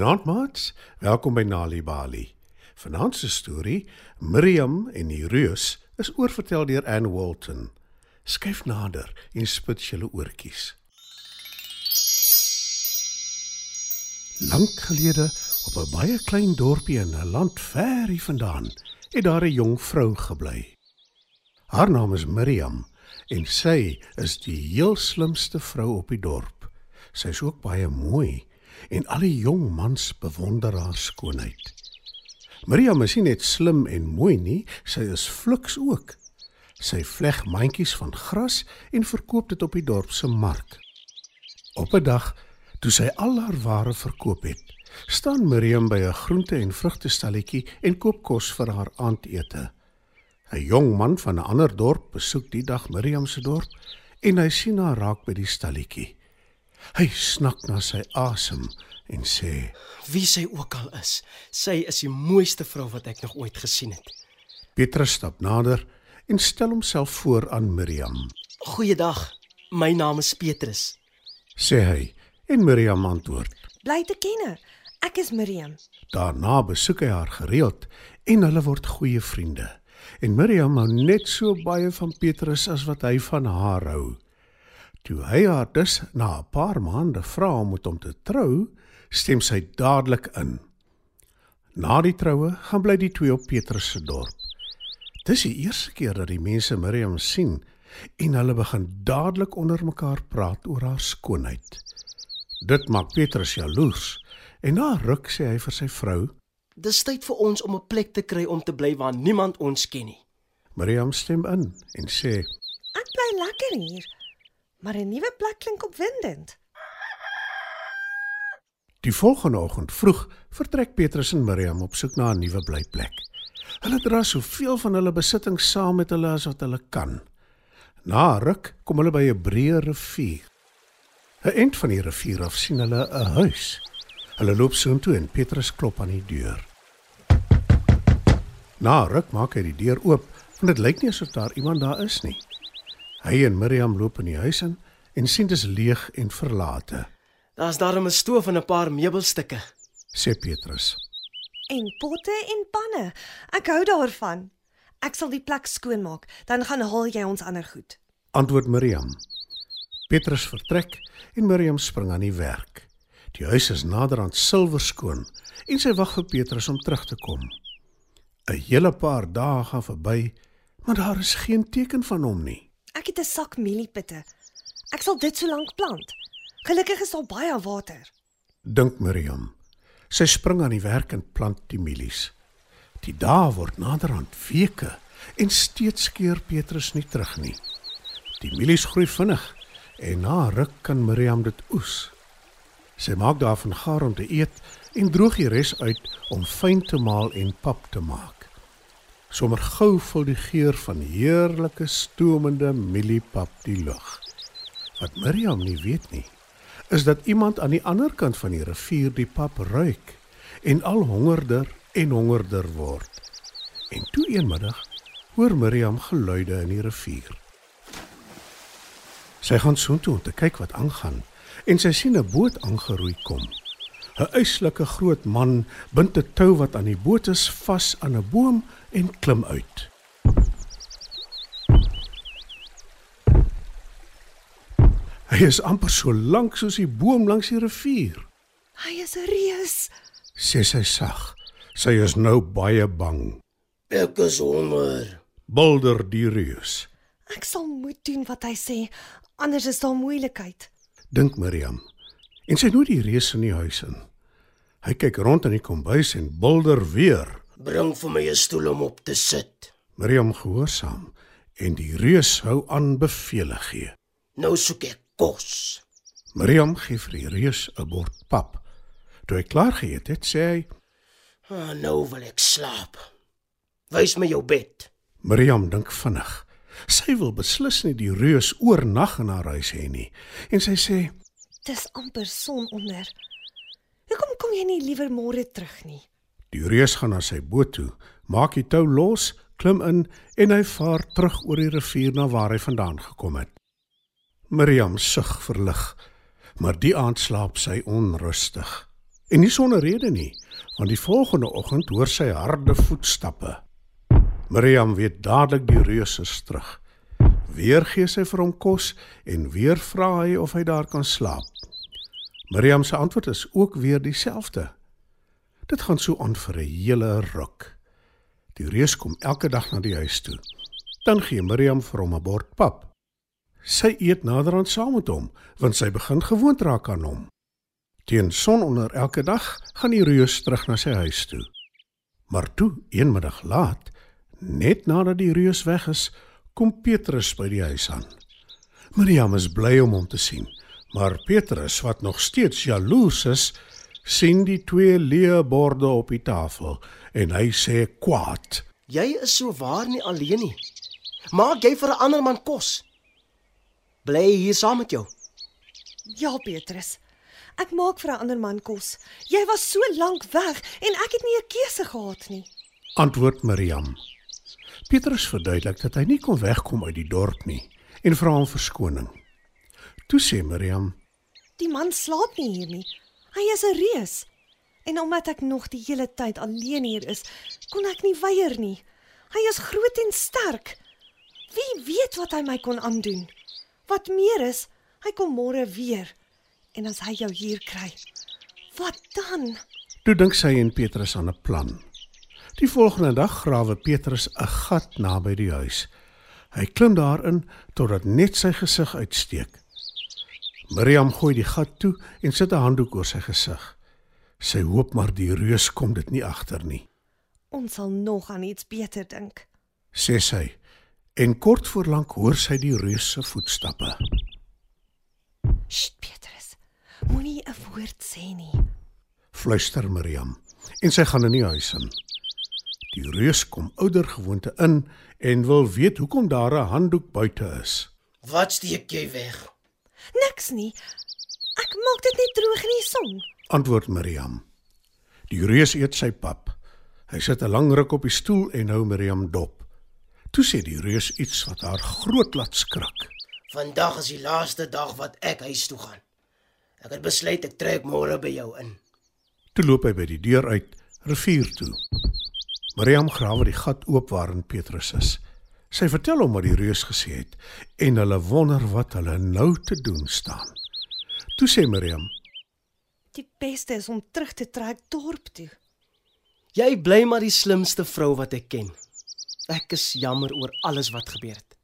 Goeienaand maats, welkom by Nali Bali. Vanaand se storie, Miriam en die reus, is oorvertel deur Anne Walton. Skyf nader en spit julle oortjies. Lank gelede, op 'n baie klein dorpie in 'n land ver hier vandaan, het daar 'n jong vrou gebly. Haar naam is Miriam en sy is die heel slimste vrou op die dorp. Sy is ook baie mooi en al die jong mans bewonder haar skoonheid. Miriam is nie net slim en mooi nie, sy is fliks ook. Sy vleg mandjies van gras en verkoop dit op die dorp se mark. Op 'n dag, toe sy al haar ware verkoop het, staan Miriam by 'n groente- en vrugtestalletjie en koop kos vir haar aandete. 'n Jong man van 'n ander dorp besoek die dag Miriam se dorp en hy sien haar raak by die stalletjie. Hy snak na sy asem en sê: Wie sy ook al is, sy is die mooiste vrou wat ek nog ooit gesien het. Petrus stap nader en stel homself voor aan Miriam. Goeiedag. My naam is Petrus. Sê hy en Miriam antwoord. Bly te kenne. Ek is Miriam. Daarna besoek hy haar gereeld en hulle word goeie vriende. En Miriam hou net so baie van Petrus as wat hy van haar hou. Toe hy haar dus na 'n paar maande vra om met hom te trou, stem sy dadelik in. Na die troue gaan bly die twee op Petrus se dorp. Dis die eerste keer dat die mense Miriam sien en hulle begin dadelik onder mekaar praat oor haar skoonheid. Dit maak Petrus jaloers en na ruk sê hy vir sy vrou: Dis tyd vir ons om 'n plek te kry om te bly waar niemand ons ken nie. Miriam stem in en sê: Ek bly lekker hier. Maar 'n nuwe plek klink opwindend. Die volgende oggend vroeg vertrek Petrus en Miriam op soek na 'n nuwe blyplek. Hulle dra soveel van hulle besittings saam met hulle as wat hulle kan. Na ruk kom hulle by 'n breë rivier. 'n Eind van die rivier af sien hulle 'n huis. Hulle loop soontoe en Petrus klop aan die deur. Na ruk maak hy die deur oop, want dit lyk nie asof daar iemand daar is nie. Hy en Miriam loop in die huis in en sien dit is leeg en verlate, Daar's darem 'n stoof en 'n paar meubelstukke. sê Petrus. En potte en panne. Ek hou daarvan. Ek sal die plek skoonmaak, dan gaan haal jy ons ander goed. Antwoord Miriam. Petrus vertrek en Miriam spring aan die werk. Die huis is naderhand silwerskoon en sy wag vir Petrus om terug te kom. 'n Hele paar dae gaan verby, maar daar is geen teken van hom nie. 'n sak mieliepitte. Ek sal dit so lank plant. Gelukkig is daar baie water. Dink Miriam. Sy spring aan die werk en plant die mielies. Die dae word naderhand weke en steeds keer Petrus nie terug nie. Die mielies groei vinnig en na ruk kan Miriam dit oes. Sy maak daarvan gaar om te eet en droog die res uit om fyn te maal en pap te maak. Sommer gou vul die geur van heerlike stoomende mieliepap die lug. Wat Miriam nie weet nie, is dat iemand aan die ander kant van die rivier die pap ruik en al hongerder en hongerder word. En toe eenmiddag hoor Miriam geluide in die rivier. Sy gaan soontoe om te kyk wat aangaan en sy sien 'n boot aangeroei kom. 'n Uitslike groot man bind 'n tou wat aan die boot is vas aan 'n boom en klim uit. Hy is amper so lank soos die boom langs die rivier, Hy is 'n reus. sê sy sag. Sy is nou baie bang. Ek is honger. Bulder die reus, Ek sal moet doen wat hy sê, anders is daar moeilikheid. dink Miriam. En sy nooi die reus in die huis in. Hy kyk rond in die kombuis en bulder weer. Bring vir my 'n stoel om op te sit. Miriam gehoorsaam en die reus hou aan bevele gee. Nou soek ek kos. Miriam gee vir die reus 'n bord pap. Toe hy klaar geëet het, sê hy: Ah, nou wil ek slaap. Wys my jou bed. Miriam dink vinnig. Sy wil beslis nie die reus oornag in haar huis hê nie. En sy sê: Dis amper son onder. Hoekom kom jy nie liewer môre terug nie? "Die reus gaan na sy boot toe, maak die tou los, klim in en hy vaar terug oor die rivier na waar hy vandaan gekom het." Miriam sug verlig, maar die aand slaap sy onrustig. En nie sonder rede nie, want die volgende oggend hoor sy harde voetstappe. Miriam weet dadelik die reus is terug. Weer gee sy vir hom kos en weer vra hy of hy daar kan slaap. Miriam se antwoord is ook weer dieselfde. Dit gaan so aan vir 'n hele ruk. Die reus kom elke dag na die huis toe. Dan gee Miriam vir hom 'n bord pap. Sy eet naderhand saam met hom, want sy begin gewoond raak aan hom. Teen sononder elke dag gaan die reus terug na sy huis toe. Maar toe, een middag laat, net nadat die reus weg is, kom Petrus by die huis aan. Miriam is bly om hom te sien, maar Petrus, wat nog steeds jaloers is, sien die twee leë borde op die tafel en hy sê kwaad: Jy is so waar nie alleen nie. Maak jy vir 'n ander man kos. Bly hier saam met jou. Ja, Petrus. Ek maak vir 'n ander man kos. Jy was so lank weg en ek het nie 'n keuse gehad nie. Antwoord Miriam. Petrus verduidelik dat hy nie kon wegkom uit die dorp nie en vra hom verskoning. Toe sê Miriam: Die man slaap nie hier nie. Hy is 'n reus. En omdat ek nog die hele tyd alleen hier is, kon ek nie weier nie. Hy is groot en sterk. Wie weet wat hy my kon aandoen? Wat meer is, hy kom môre weer. En as hy jou hier kry, wat dan? Toe dink sy en Petrus aan 'n plan. Die volgende dag grawe Petrus 'n gat naby die huis. Hy klim daarin totdat net sy gesig uitsteek. Miriam gooi die gat toe en sit 'n handdoek oor sy gesig. Sy hoop maar die reus kom dit nie agter nie, Ons sal nog aan iets beter dink. sê sy. En kort voor lank hoor sy die reus se voetstappe. Sst, Petrus. Moenie 'n woord sê nie. Fluister Miriam en sy gaan in die huis in. Die reus kom ouer gewoonte in en wil weet hoekom daar 'n handdoek buite is. Wat steek jy weg? Niks nie. Ek maak dit net droog in die son. Antwoord Miriam. Die reus eet sy pap. Hy sit 'n lang ruk op die stoel en hou Miriam dop. Toe sê die reus iets wat haar groot laat skrik. Vandag is die laaste dag wat ek huis toe gaan. Ek het besluit ek trek môre by jou in. Toe loop hy by die deur uit, rivier toe. Miriam grawe die gat oop waarin Petrus is. Sy vertel hom wat die reus gesê het en hulle wonder wat hulle nou te doen staan. Toe sê Miriam: Die beste is om terug te trek dorp toe. Jy bly maar die slimste vrou wat ek ken. Ek is jammer oor alles wat gebeur het.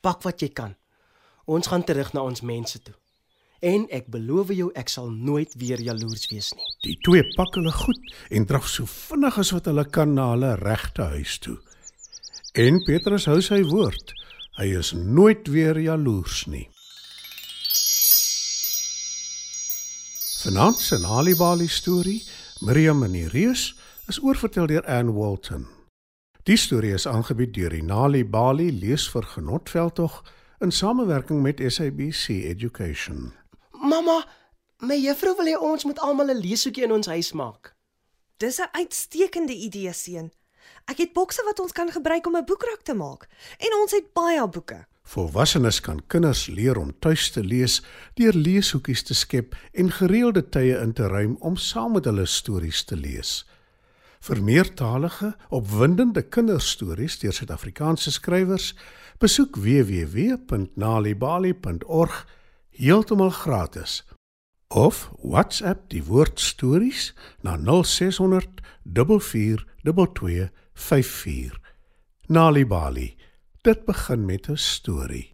Pak wat jy kan. Ons gaan terug na ons mense toe. En ek beloof jou ek sal nooit weer jaloers wees nie. Die twee pak hulle goed en draf so vinnig as wat hulle kan na hulle regte huis toe. En Petrus hou sy woord. Hy is nooit weer jaloers nie. Vanaand se Nalibali storie, Miriam en die reus, is oorvertel deur Anne Walton. Die storie is aangebied deur die Nalibali leesvergenotveld in samewerking met SABC Education. Mamma, my juffrou wil hê ons moet almal 'n leeshoekie in ons huis maak. Dis 'n uitstekende idee, seun. Ek het bokse wat ons kan gebruik om 'n boekrak te maak en ons het baie boeke. Volwassenes kan kinders leer om tuis te lees deur leeshoekies te skep en gereelde tye in te ruim om saam met hulle stories te lees. Vir meertalige, opwindende kinderstories deur Suid-Afrikaanse skrywers, besoek www.nalibali.org heeltemal gratis. Of WhatsApp die woord stories na 0600 4422454. Nalibali. Dit begin met 'n storie.